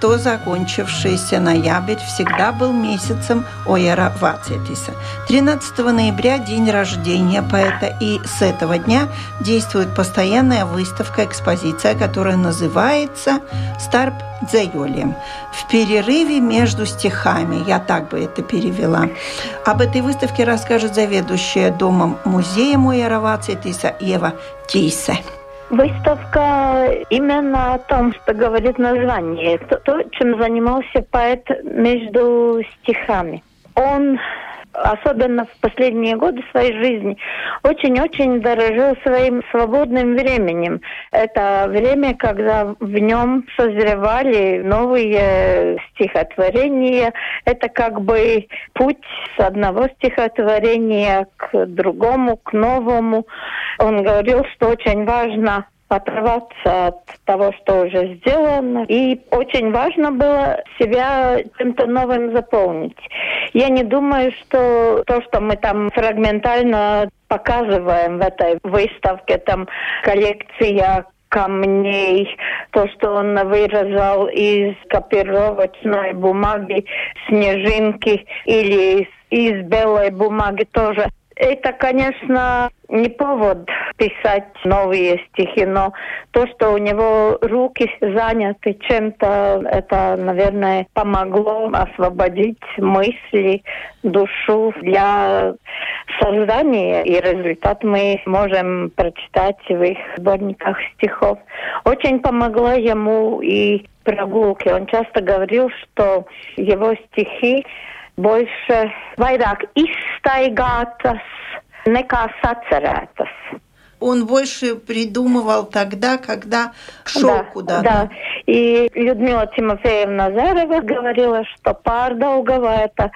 Что закончившийся ноябрь всегда был месяцем Ояра Вацетиса. 13 ноября – день рождения поэта, и с этого дня действует постоянная выставка-экспозиция, которая называется «Старп Дзейолем» в перерыве между стихами. Я так бы это перевела. Об этой выставке расскажет заведующая домом музея Ояра Вацетиса Ева Тисе. Выставка именно о том, что говорит название, то, то чем занимался поэт между стихами. Он особенно в последние годы своей жизни, очень-очень дорожил своим свободным временем. Это время, когда в нем созревали новые стихотворения. Это как бы путь с одного стихотворения к другому, к новому. Он говорил, что очень важно отрываться от того, что уже сделано. И очень важно было себя чем-то новым заполнить. Я не думаю, что то, что мы там фрагментально показываем в этой выставке, там коллекция камней, то, что он вырезал из копировочной бумаги, снежинки или из белой бумаги тоже. Это, конечно, не повод писать новые стихи, но то, что у него руки заняты чем-то, это, наверное, помогло освободить мысли, душу для создания, и результат мы можем прочитать в их сборниках стихов. Очень помогла ему и прогулки. Он часто говорил, что его стихи больше, vairāk izstaigātas nekā sacerētas. Он больше придумывал тогда, когда шел да, куда-то. Да. И Людмила Тимофеевна Зарова говорила, что Пардаугова это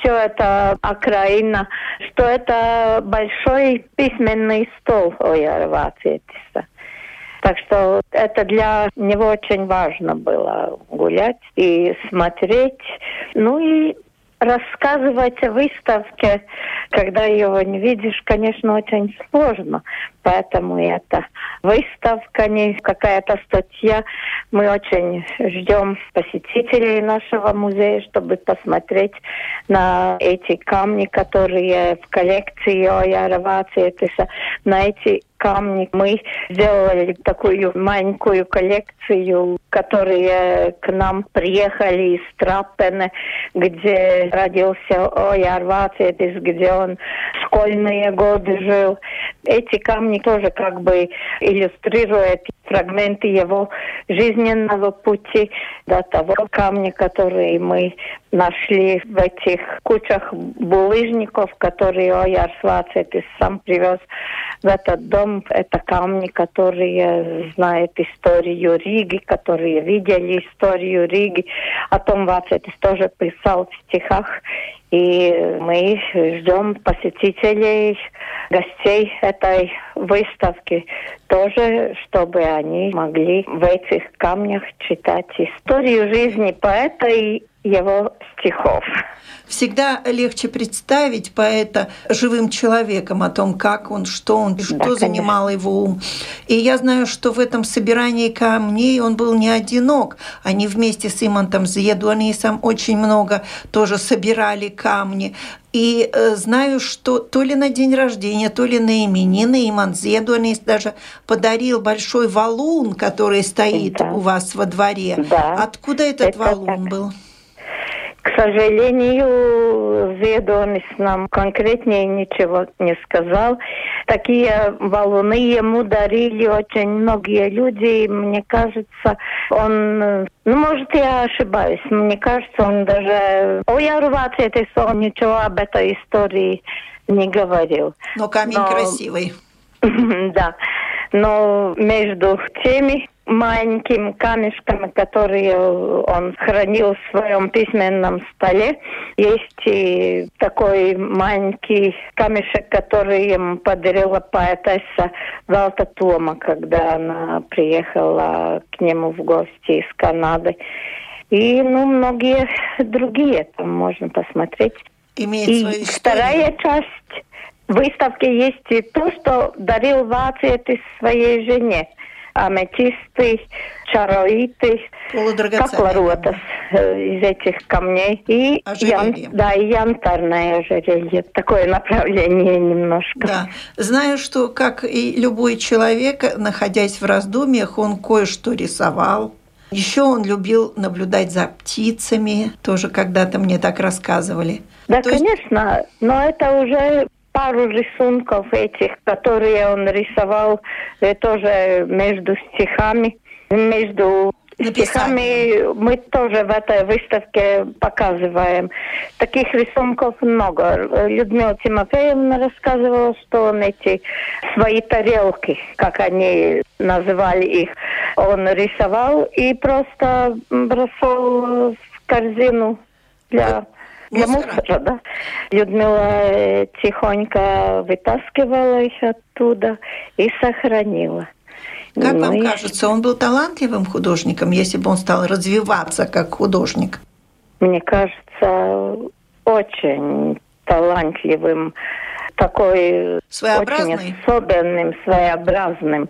все это окраина, что это большой письменный стол Ояра Вацетиса. Так что это для него очень важно было гулять и смотреть. Ну и рассказывать о выставке, когда ее не видишь, конечно, очень сложно. Поэтому это выставка, не какая-то статья. Мы очень ждем посетителей нашего музея, чтобы посмотреть на эти камни, которые в коллекции Ояра Вацетиса, на эти камни. Мы сделали такую маленькую коллекцию, которые к нам приехали из Траппена, где родился Ояр Вацетис, где он школьные годы жил. Эти камни тоже как бы иллюстрируют фрагменты его жизненного пути до того камня, который мы нашли в этих кучах булыжников, которые Ояр Свацетис сам привез в этот дом. Это камни, которые знают историю Риги, которые видели историю Риги. О том Вацетис тоже писал в стихах. И мы ждем посетителей, гостей этой выставки тоже, чтобы они могли в этих камнях читать историю жизни поэта и его стихов. Всегда легче представить поэта живым человеком, о том, как он, что он, да, что конечно. занимало его ум. И я знаю, что в этом собирании камней он был не одинок. Они вместе с Имантом Зедуанисом очень много тоже собирали камни. И э, знаю, что то ли на день рождения, то ли на именины Иман Зедуанис даже подарил большой валун, который стоит да. у вас во дворе. Да. Откуда этот Это валун так. был? К сожалению, Зедонис нам конкретнее ничего не сказал. Такие валуны ему дарили очень многие люди. И мне кажется, он... Ну, может, я ошибаюсь. Мне кажется, он даже... О Ярувате он ничего об этой истории не говорил. Но камень Но... красивый. Да. Но между теми маленькими камешками, которые он хранил в своем письменном столе. Есть и такой маленький камешек, который ему подарила поэтесса Валта Тома, когда она приехала к нему в гости из Канады. И ну, многие другие там можно посмотреть. Имеет и свою вторая часть выставки есть и то, что дарил Вацетис своей жене аметисты, чароиты, как лоротас э, из этих камней. И ян, да, и янтарное ожерелье. Такое направление немножко. Да. Знаю, что, как и любой человек, находясь в раздумьях, он кое-что рисовал. Еще он любил наблюдать за птицами, тоже когда-то мне так рассказывали. Да, То конечно, есть... но это уже пару рисунков этих, которые он рисовал э, тоже между стихами, между стихами мы тоже в этой выставке показываем. Таких рисунков много. Людмила Тимофеевна рассказывала, что он эти свои тарелки, как они называли их, он рисовал и просто бросал в корзину для для мусора, да. Людмила э, тихонько вытаскивала их оттуда и сохранила. Как ну, вам и... кажется, он был талантливым художником, если бы он стал развиваться как художник? Мне кажется, очень талантливым, такой очень особенным, своеобразным.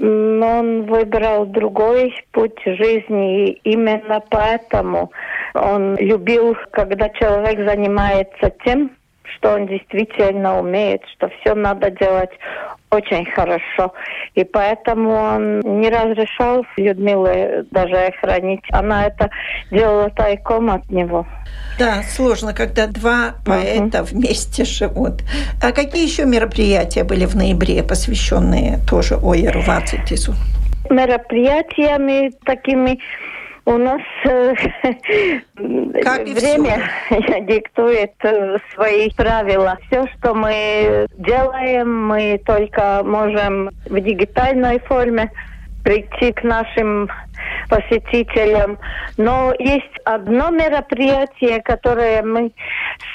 Но он выбрал другой путь жизни, и именно поэтому он любил, когда человек занимается тем, что он действительно умеет, что все надо делать очень хорошо. И поэтому он не разрешал Людмиле даже хранить. Она это делала тайком от него. Да, сложно, когда два поэта uh-huh. вместе живут. А какие еще мероприятия были в ноябре, посвященные тоже Ойеру Вацитису? Мероприятиями такими у нас э, время диктует э, свои правила. Все, что мы делаем, мы только можем в дигитальной форме прийти к нашим посетителям. Но есть одно мероприятие, которое мы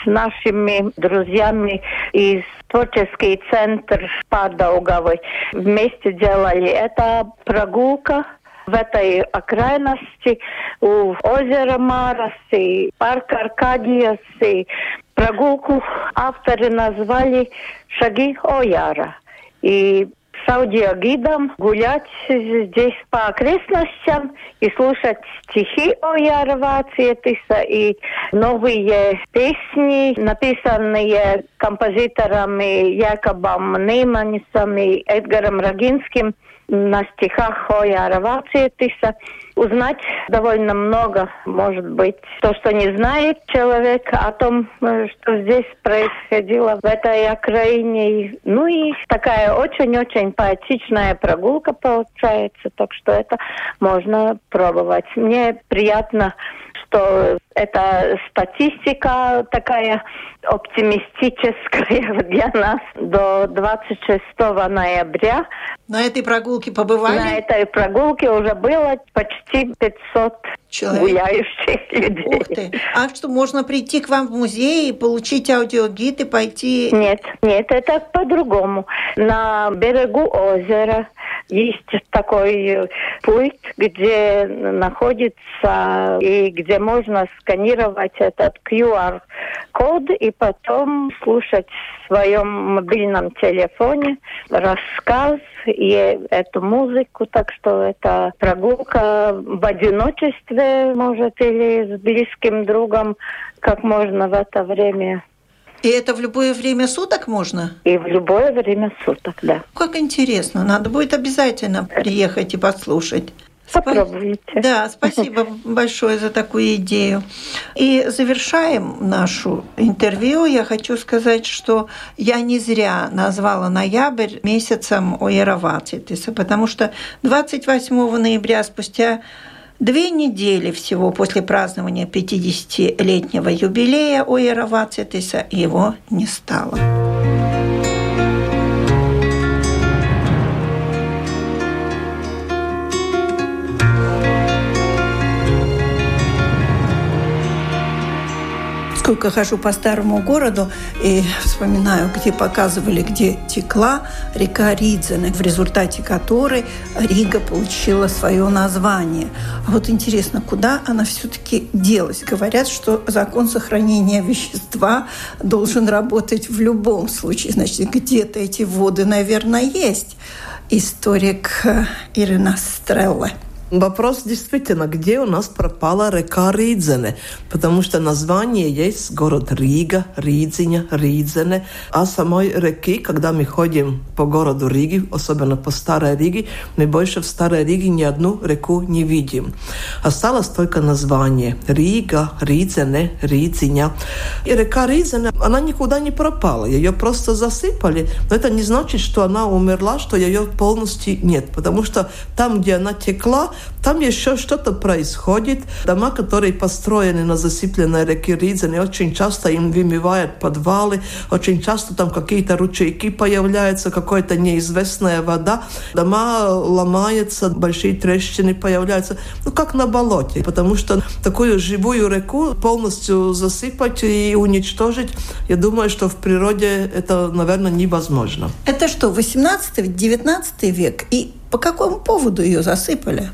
с нашими друзьями из творческий центр Падаугавы вместе делали. Это прогулка в этой окраинности у озера Марас и парк Аркадиас и прогулку авторы назвали «Шаги Ояра». И с аудиогидом гулять здесь по окрестностям и слушать стихи о Яровациетиса и новые песни, написанные композиторами Якобом Нейманисом и Эдгаром Рогинским – на стихах Хояра Вациетиса узнать довольно много, может быть, то, что не знает человек о том, э, что здесь происходило в этой окраине. Ну и такая очень-очень поэтичная прогулка получается, так что это можно пробовать. Мне приятно что это статистика такая оптимистическая для нас до 26 ноября. На этой прогулке побывали? На этой прогулке уже было почти 500 Человек. гуляющих людей. Ух ты. А что, можно прийти к вам в музей и получить аудиогид и пойти? Нет, нет, это по-другому. На берегу озера есть такой пульт, где находится и где можно сканировать этот QR-код и потом слушать в своем мобильном телефоне рассказ и эту музыку. Так что это прогулка в одиночестве, может, или с близким другом, как можно в это время и это в любое время суток можно? И в любое время суток, да. Как интересно. Надо будет обязательно приехать и послушать. Попробуйте. Да, спасибо большое за такую идею. И завершаем нашу интервью. Я хочу сказать, что я не зря назвала ноябрь месяцем Оероватитиса, потому что 28 ноября, спустя две недели всего после празднования 50-летнего юбилея Оероватитиса, его не стало. Сколько хожу по старому городу и вспоминаю, где показывали, где текла река Ридзене, в результате которой Рига получила свое название. А вот интересно, куда она все-таки делась? Говорят, что закон сохранения вещества должен работать в любом случае. Значит, где-то эти воды, наверное, есть. Историк Ирина Стрелла. Вопрос действительно, где у нас пропала река Ридзене, потому что название есть город Рига, Ридзиня, Ридзене, а самой реки, когда мы ходим по городу Риги, особенно по Старой Риге, мы больше в Старой Риге ни одну реку не видим. Осталось только название Рига, Ридзене, Ридзиня. И река Ридзене, она никуда не пропала, ее просто засыпали, но это не значит, что она умерла, что ее полностью нет, потому что там, где она текла, там еще что-то происходит. Дома, которые построены на засыпленной реке Ридзене, очень часто им вымывают подвалы, очень часто там какие-то ручейки появляются, какая-то неизвестная вода. Дома ломаются, большие трещины появляются. Ну, как на болоте. Потому что такую живую реку полностью засыпать и уничтожить, я думаю, что в природе это, наверное, невозможно. Это что, 18-19 век? И по какому поводу ее засыпали?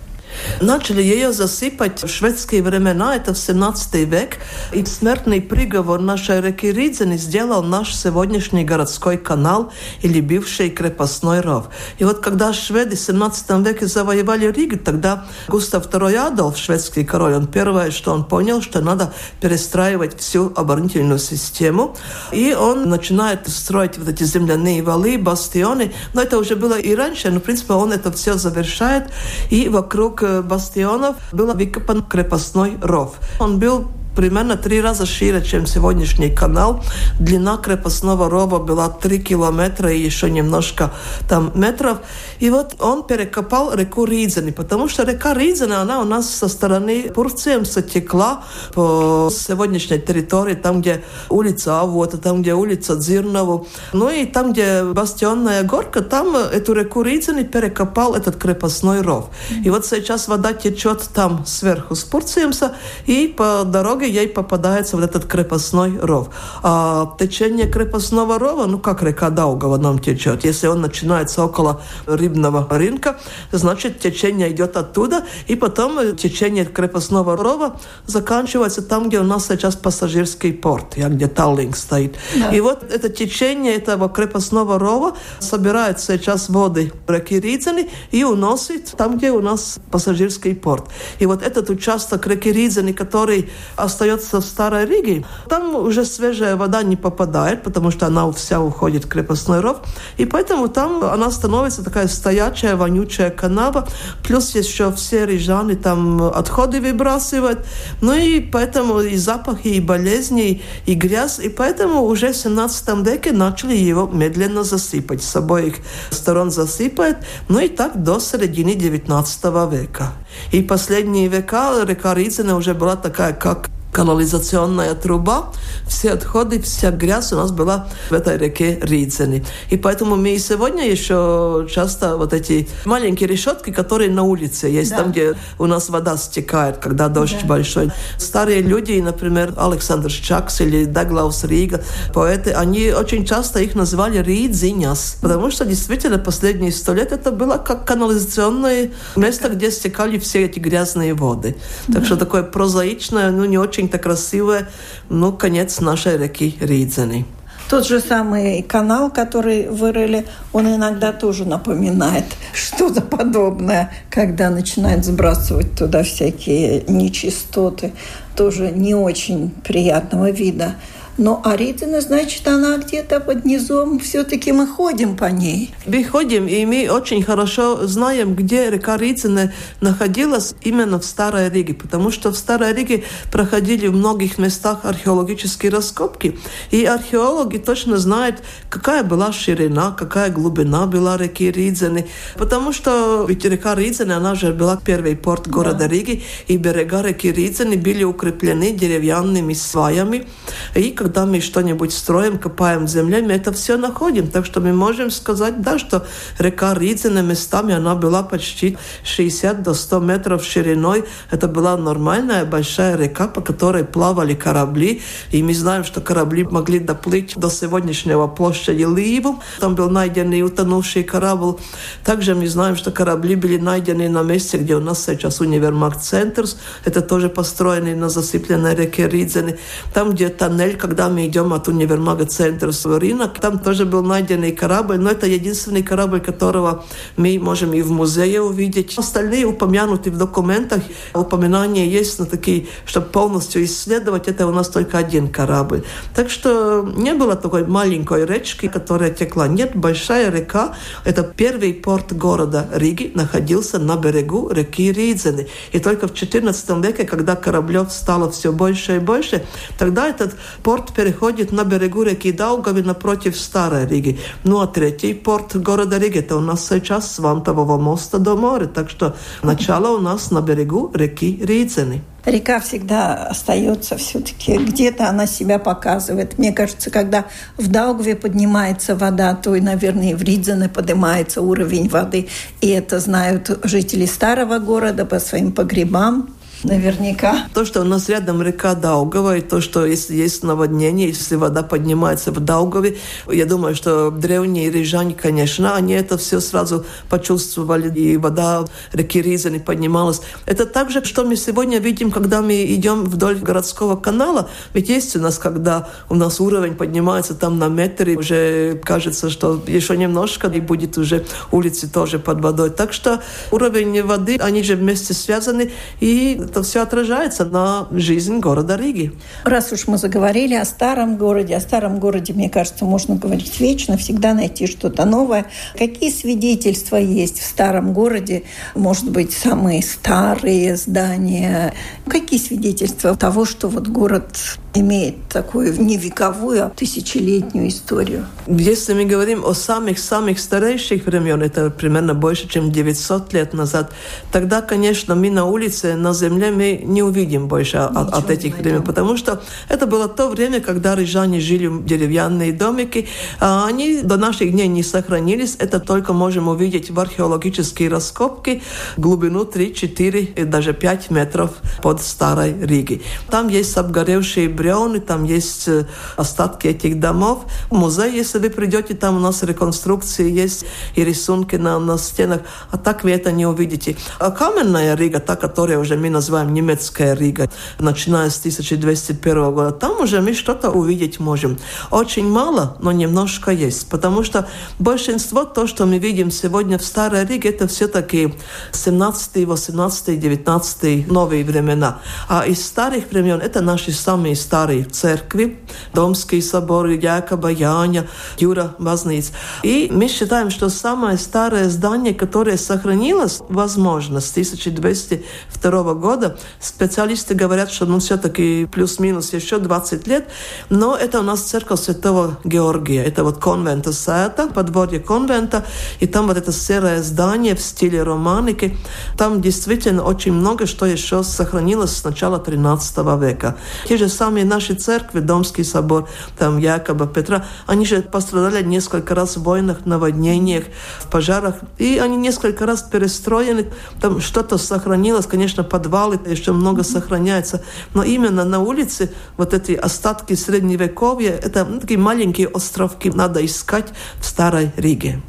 Начали ее засыпать в шведские времена, это в 17 век, и смертный приговор нашей реки Ридзени сделал наш сегодняшний городской канал или бывший крепостной ров. И вот когда шведы в 17 веке завоевали Ригу, тогда Густав II Адольф, шведский король, он первое, что он понял, что надо перестраивать всю оборонительную систему, и он начинает строить вот эти земляные валы, бастионы, но это уже было и раньше, но в принципе он это все завершает, и вокруг бастионов был выкопан крепостной ров. Он был примерно три раза шире, чем сегодняшний канал. Длина крепостного рова была 3 километра и еще немножко там метров. И вот он перекопал реку Ридзени, потому что река Ридзени, она у нас со стороны Пурцемса текла по сегодняшней территории, там, где улица Авота, там, где улица Дзирнову. Ну и там, где Бастионная горка, там эту реку Ридзени перекопал этот крепостной ров. И вот сейчас вода течет там сверху с Пурцемса, и по дороге ей попадается вот этот крепостной ров. А течение крепостного рова, ну как река Даугава нам течет, если он начинается около рыбного рынка, значит течение идет оттуда, и потом течение крепостного рова заканчивается там, где у нас сейчас пассажирский порт, где Таллинг стоит. Да. И вот это течение этого крепостного рова собирает сейчас воды реки Ридзени и уносит там, где у нас пассажирский порт. И вот этот участок реки Ридзени, который остается в Старой Риге, там уже свежая вода не попадает, потому что она вся уходит в крепостной ров, и поэтому там она становится такая стоячая, вонючая канава, плюс еще все рижаны там отходы выбрасывают, ну и поэтому и запахи, и болезни, и грязь, и поэтому уже в 17 веке начали его медленно засыпать, с обоих сторон засыпать, ну и так до середины 19 века. И последние века река Ризина уже была такая, как канализационная труба, все отходы, вся грязь у нас была в этой реке Ридзени. И поэтому мы и сегодня еще часто вот эти маленькие решетки, которые на улице есть, да. там, где у нас вода стекает, когда дождь да. большой. Старые люди, например, Александр Чакс или Даглаус Рига, поэты, они очень часто их называли Ридзиняс, потому что действительно последние сто лет это было как канализационное место, где стекали все эти грязные воды. Так да. что такое прозаичное, ну не очень очень-то красивое, ну, конец нашей реки Ридзени. Тот же самый канал, который вырыли, он иногда тоже напоминает что-то подобное, когда начинают сбрасывать туда всякие нечистоты, тоже не очень приятного вида. Но Аридина, значит, она где-то под низом. Все-таки мы ходим по ней. Мы ходим, и мы очень хорошо знаем, где река Рицина находилась именно в Старой Риге, потому что в Старой Риге проходили в многих местах археологические раскопки, и археологи точно знают, какая была ширина, какая глубина была реки Ридзены, потому что ведь река Ридзена, она же была первый порт города да. Риги, и берега реки Ридзены были укреплены деревянными сваями, и когда мы что-нибудь строим, копаем землей, мы это все находим, так что мы можем сказать, да, что река Ридзена местами, она была почти 60 до 100 метров шириной, это была нормальная большая река, по которой плавали корабли, и мы знаем, что корабли могли доплыть до сегодняшнего площади Ливу, там был найден и утонувший корабль. Также мы знаем, что корабли были найдены на месте, где у нас сейчас универмаг Центрс. Это тоже построенный на засыпленной реке Ридзене. Там, где тоннель, когда мы идем от универмага Центрс в рынок, там тоже был найденный корабль, но это единственный корабль, которого мы можем и в музее увидеть. Остальные упомянуты в документах. Упоминания есть, но такие, чтобы полностью исследовать, это у нас только один корабль. Так что не было такой маленькой речки, которая текла. Нет, большая река. Это первый порт города Риги находился на берегу реки Ридзены. И только в XIV веке, когда кораблев стало все больше и больше, тогда этот порт переходит на берегу реки Даугави напротив Старой Риги. Ну а третий порт города Риги, это у нас сейчас с Вантового моста до моря. Так что начало у нас на берегу реки Ридзены река всегда остается все-таки где-то она себя показывает. Мне кажется, когда в Даугве поднимается вода, то и, наверное, в Ридзене поднимается уровень воды. И это знают жители старого города по своим погребам наверняка. То, что у нас рядом река Даугава, и то, что если есть наводнение, если вода поднимается в Даугаве, я думаю, что древние рижане, конечно, они это все сразу почувствовали, и вода реки Ризани поднималась. Это также, что мы сегодня видим, когда мы идем вдоль городского канала, ведь есть у нас, когда у нас уровень поднимается там на метр, и уже кажется, что еще немножко, и будет уже улицы тоже под водой. Так что уровень воды, они же вместе связаны, и это все отражается на жизнь города Риги. Раз уж мы заговорили о старом городе, о старом городе, мне кажется, можно говорить вечно, всегда найти что-то новое. Какие свидетельства есть в старом городе? Может быть, самые старые здания? Какие свидетельства того, что вот город имеет такую не вековую, а тысячелетнюю историю? Если мы говорим о самых-самых старейших времен, это примерно больше, чем 900 лет назад, тогда, конечно, мы на улице, на земле земле мы не увидим больше от, от этих времен, потому что это было то время, когда рижане жили в деревянные домики, а они до наших дней не сохранились. Это только можем увидеть в археологические раскопки глубину 3, 4 и даже 5 метров под Старой Риги. Там есть обгоревшие бревны, там есть э, остатки этих домов. Музей, если вы придете, там у нас реконструкции есть и рисунки на, на стенах, а так вы это не увидите. А каменная Рига, та, которая уже мы называем немецкая Рига, начиная с 1201 года, там уже мы что-то увидеть можем. Очень мало, но немножко есть, потому что большинство то, что мы видим сегодня в Старой Риге, это все-таки 17, 18, 19 новые времена. А из старых времен это наши самые старые церкви, Домский собор, Якоба, Яня, Юра, Возниц. И мы считаем, что самое старое здание, которое сохранилось, возможно, с 1202 года, года. Специалисты говорят, что ну, все-таки плюс-минус еще 20 лет. Но это у нас церковь Святого Георгия. Это вот конвента Сета, подворье конвента. И там вот это серое здание в стиле романики. Там действительно очень много что еще сохранилось с начала 13 века. Те же самые наши церкви, Домский собор, там Якоба, Петра, они же пострадали несколько раз в войнах, наводнениях, в пожарах. И они несколько раз перестроены. Там что-то сохранилось, конечно, подвал подвалы еще много сохраняется. Но именно на улице вот эти остатки средневековья, это ну, такие маленькие островки надо искать в Старой Риге.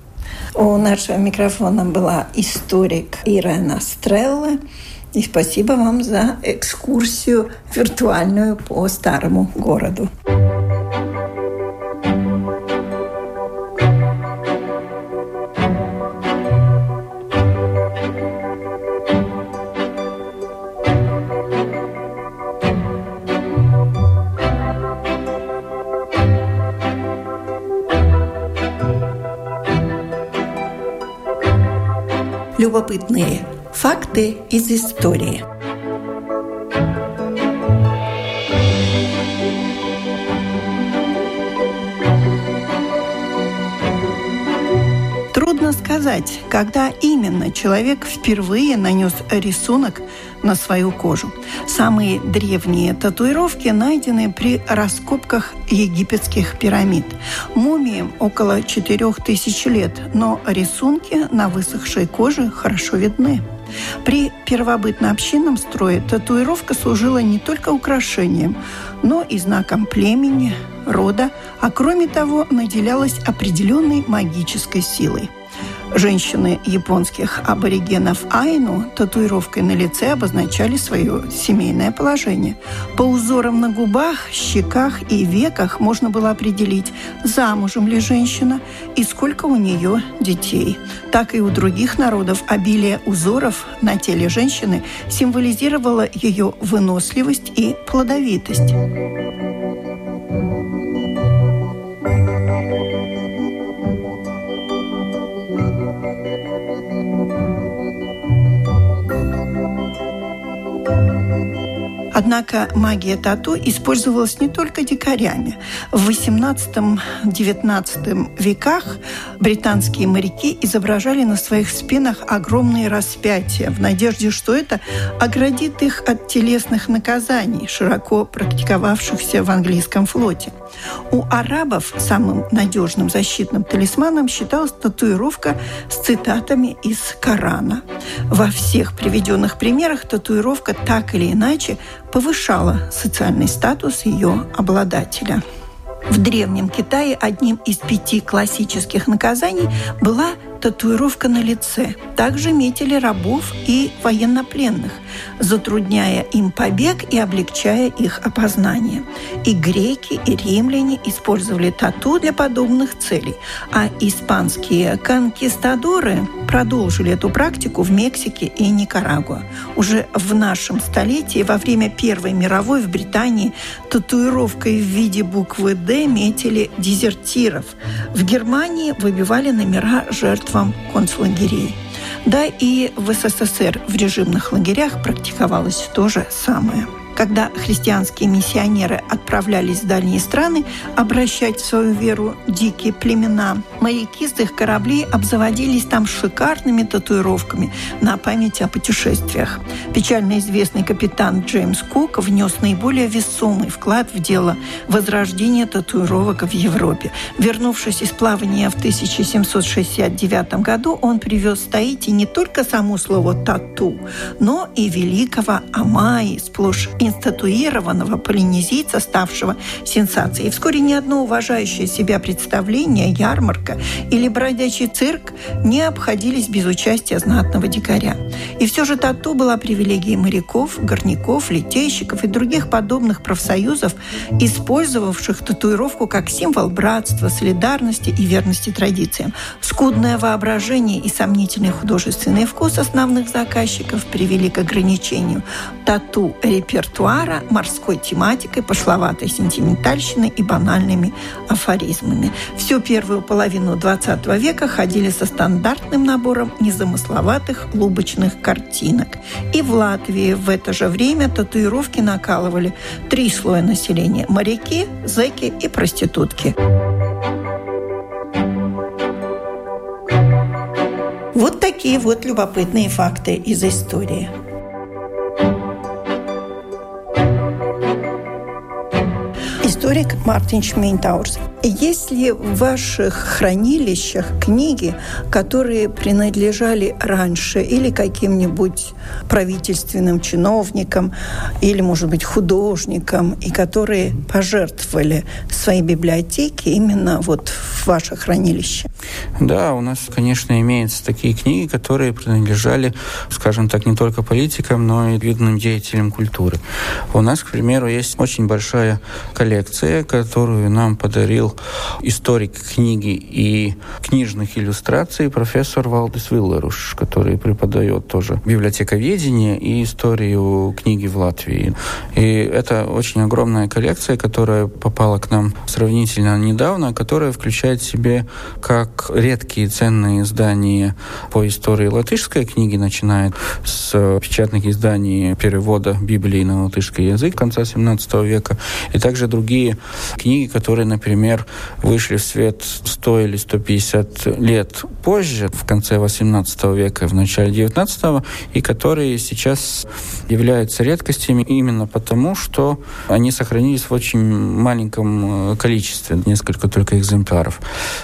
У нашего микрофона была историк Ирена Стрелла. И спасибо вам за экскурсию виртуальную по старому городу. Любопытные факты из истории. Трудно сказать, когда именно человек впервые нанес рисунок на свою кожу. Самые древние татуировки найдены при раскопках египетских пирамид. Мумиям около 4000 лет, но рисунки на высохшей коже хорошо видны. При первобытно-общинном строе татуировка служила не только украшением, но и знаком племени, рода, а кроме того наделялась определенной магической силой. Женщины японских аборигенов Айну татуировкой на лице обозначали свое семейное положение. По узорам на губах, щеках и веках можно было определить, замужем ли женщина и сколько у нее детей. Так и у других народов обилие узоров на теле женщины символизировало ее выносливость и плодовитость. Однако магия тату использовалась не только дикарями. В XVIII-XIX веках британские моряки изображали на своих спинах огромные распятия в надежде, что это оградит их от телесных наказаний, широко практиковавшихся в английском флоте. У арабов самым надежным защитным талисманом считалась татуировка с цитатами из Корана. Во всех приведенных примерах татуировка так или иначе повышала социальный статус ее обладателя. В Древнем Китае одним из пяти классических наказаний была татуировка на лице. Также метили рабов и военнопленных, затрудняя им побег и облегчая их опознание. И греки, и римляне использовали тату для подобных целей, а испанские конкистадоры продолжили эту практику в Мексике и Никарагуа. Уже в нашем столетии, во время Первой мировой в Британии, татуировкой в виде буквы «Д» метили дезертиров. В Германии выбивали номера жертв жертвам концлагерей. Да и в СССР в режимных лагерях практиковалось то же самое – когда христианские миссионеры отправлялись в дальние страны обращать в свою веру дикие племена, моряки с их кораблей обзаводились там шикарными татуировками на память о путешествиях. Печально известный капитан Джеймс Кук внес наиболее весомый вклад в дело возрождения татуировок в Европе. Вернувшись из плавания в 1769 году, он привез в Таити не только само слово «тату», но и великого Амаи, сплошь инстатуированного полинезийца, ставшего сенсацией. И вскоре ни одно уважающее себя представление, ярмарка или бродячий цирк не обходились без участия знатного дикаря. И все же тату была привилегией моряков, горняков, литейщиков и других подобных профсоюзов, использовавших татуировку как символ братства, солидарности и верности традициям. Скудное воображение и сомнительный художественный вкус основных заказчиков привели к ограничению тату-репертуара репертуара морской тематикой, пошловатой сентиментальщиной и банальными афоризмами. Всю первую половину XX века ходили со стандартным набором незамысловатых лубочных картинок. И в Латвии в это же время татуировки накалывали три слоя населения – моряки, зэки и проститутки. Вот такие вот любопытные факты из истории. Историк Мартин Шмейнтаурс. Есть ли в ваших хранилищах книги, которые принадлежали раньше или каким-нибудь правительственным чиновникам, или, может быть, художникам, и которые пожертвовали свои библиотеки именно вот в ваше хранилище? Да, у нас, конечно, имеются такие книги, которые принадлежали, скажем так, не только политикам, но и видным деятелям культуры. У нас, к примеру, есть очень большая коллекция коллекция, которую нам подарил историк книги и книжных иллюстраций профессор Валдис Виллеруш, который преподает тоже библиотековедение и историю книги в Латвии. И это очень огромная коллекция, которая попала к нам сравнительно недавно, которая включает в себе как редкие ценные издания по истории латышской книги, начиная с печатных изданий перевода Библии на латышский язык конца 17 века, и также другие книги, которые, например, вышли в свет 100 или 150 лет позже, в конце 18 века, в начале 19 и которые сейчас являются редкостями именно потому, что они сохранились в очень маленьком э, количестве, несколько только экземпляров.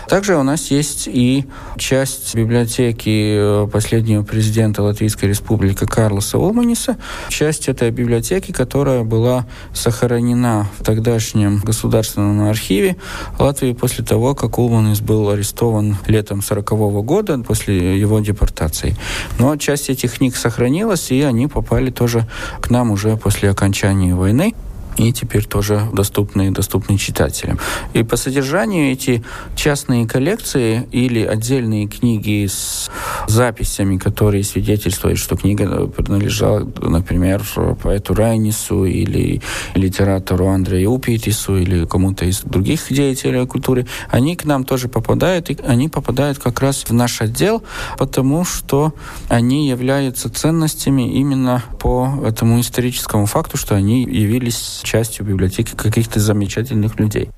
Также у нас есть и часть библиотеки э, последнего президента Латвийской Республики Карлоса Улманиса, часть этой библиотеки, которая была сохранена в тогдашнем государственном архиве Латвии после того, как Улманис был арестован летом 40 -го года после его депортации. Но часть этих книг сохранилась, и они попали тоже к нам уже после окончания войны и теперь тоже доступны, доступны читателям. И по содержанию эти частные коллекции или отдельные книги с записями, которые свидетельствуют, что книга принадлежала, например, поэту Райнису или литератору Андрею Упитису или кому-то из других деятелей культуры, они к нам тоже попадают, и они попадают как раз в наш отдел, потому что они являются ценностями именно по этому историческому факту, что они явились частью библиотеки каких-то замечательных людей.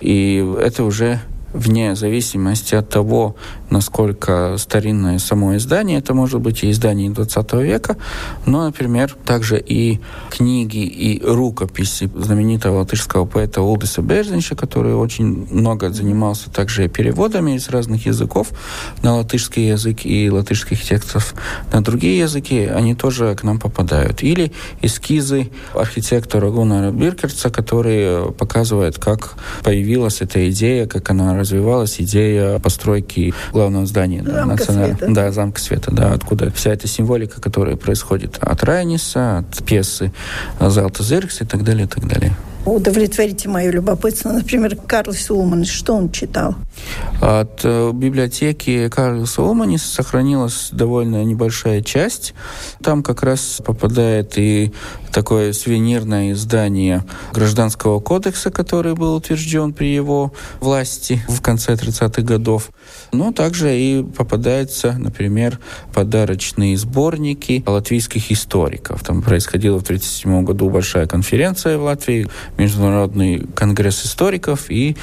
И это уже вне зависимости от того, насколько старинное само издание, это может быть и издание 20 века, но, например, также и книги и рукописи знаменитого латышского поэта Улдиса Берзинча, который очень много занимался также переводами из разных языков на латышский язык и латышских текстов на другие языки, они тоже к нам попадают. Или эскизы архитектора Гунара Биркерца, который показывает, как появилась эта идея, как она развивалась идея постройки главного здания замка национального. Света. Да, замка света, да, откуда вся эта символика, которая происходит от Райниса, от пьесы Залта Зеркс и так далее, и так далее удовлетворите мое любопытство. Например, Карл Сулман, что он читал? От э, библиотеки Карла Улманис сохранилась довольно небольшая часть. Там как раз попадает и такое сувенирное издание Гражданского кодекса, который был утвержден при его власти в конце 30-х годов. Но также и попадаются, например, подарочные сборники латвийских историков. Там происходила в 1937 году большая конференция в Латвии, Международный конгресс историков, и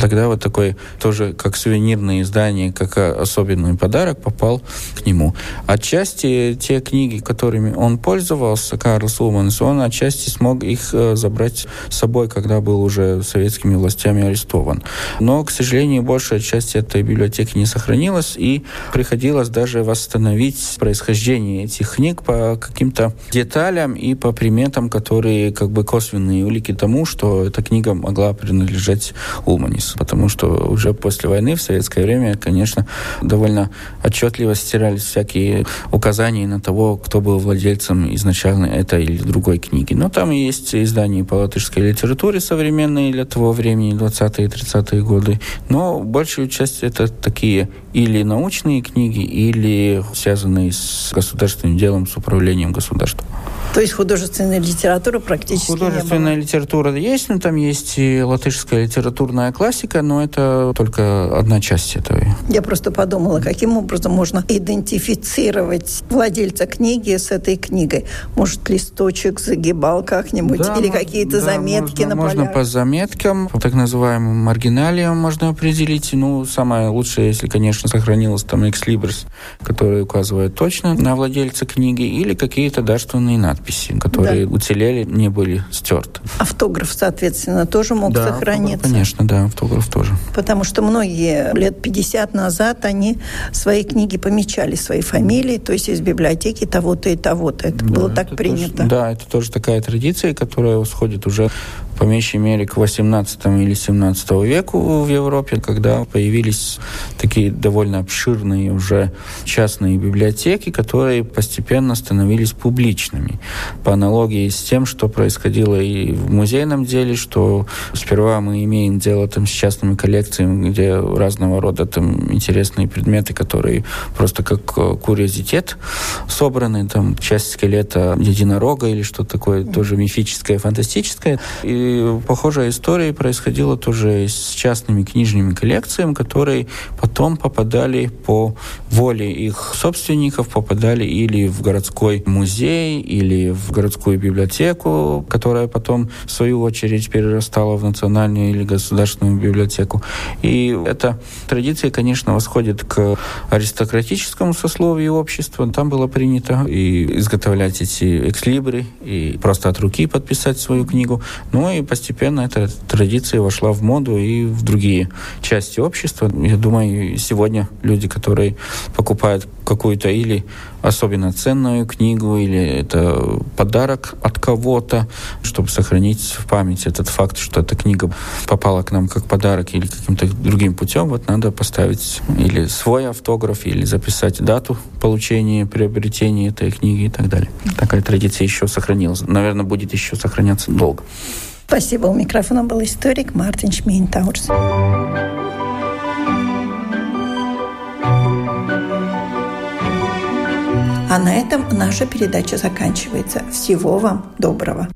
тогда вот такой тоже как сувенирное издание, как особенный подарок попал к нему. Отчасти те книги, которыми он пользовался, Карл Сулманс, он отчасти смог их э, забрать с собой, когда был уже советскими властями арестован. Но, к сожалению, большая часть этой библиотеки не сохранилась, и приходилось даже восстановить происхождение этих книг по каким-то деталям и по приметам, которые как бы косвенные улики тому, что эта книга могла принадлежать Улманису, потому что уже после войны в советское время, конечно, довольно отчетливо стирались всякие указания на того, кто был владельцем изначально этой или другой книги. Но там есть издания по латышской литературе современные для того времени, 20-е и 30-е годы. Но большую часть это такие или научные книги, или связанные с государственным делом, с управлением государством. То есть художественная литература практически Художественная литература есть, но там есть и латышская литературная классика, но это только одна часть этого. Я просто подумала, каким образом можно идентифицировать владельца книги с этой книгой. Может, листочек загибал как-нибудь да, или какие-то да, заметки можно, на Можно по заметкам, по так называемым маргиналиям можно определить. Ну, самое лучшее, если, конечно, сохранилось там экслибрис, который указывает точно на владельца книги, или какие-то дарственные надписи которые да. уцелели, не были стерты. Автограф, соответственно, тоже мог да, сохраниться? Автограф, конечно, да, автограф тоже. Потому что многие лет 50 назад они свои книги помечали, свои фамилии, то есть из библиотеки того-то и того-то. Это да, было так это принято. Тоже, да, это тоже такая традиция, которая восходит уже по меньшей мере к 18 или 17 веку в Европе, когда появились такие довольно обширные уже частные библиотеки, которые постепенно становились публичными. По аналогии с тем, что происходило и в музейном деле, что сперва мы имеем дело там с частными коллекциями, где разного рода там интересные предметы, которые просто как э, курьезитет собраны, там часть скелета единорога или что-то такое тоже мифическое, фантастическое. И похожая история происходила тоже с частными книжными коллекциями, которые потом попадали по воле их собственников, попадали или в городской музей, или в городскую библиотеку, которая потом, в свою очередь, перерастала в национальную или государственную библиотеку. И эта традиция, конечно, восходит к аристократическому сословию общества. Там было принято и изготовлять эти экслибры, и просто от руки подписать свою книгу. Ну и постепенно эта традиция вошла в моду и в другие части общества. Я думаю, сегодня люди, которые покупают какую-то или особенно ценную книгу, или это подарок от кого-то, чтобы сохранить в память этот факт, что эта книга попала к нам как подарок или каким-то другим путем, вот надо поставить или свой автограф, или записать дату получения, приобретения этой книги и так далее. Такая традиция еще сохранилась. Наверное, будет еще сохраняться долго. Спасибо. У микрофона был историк Мартин Шмейнтаурс. А на этом наша передача заканчивается. Всего вам доброго.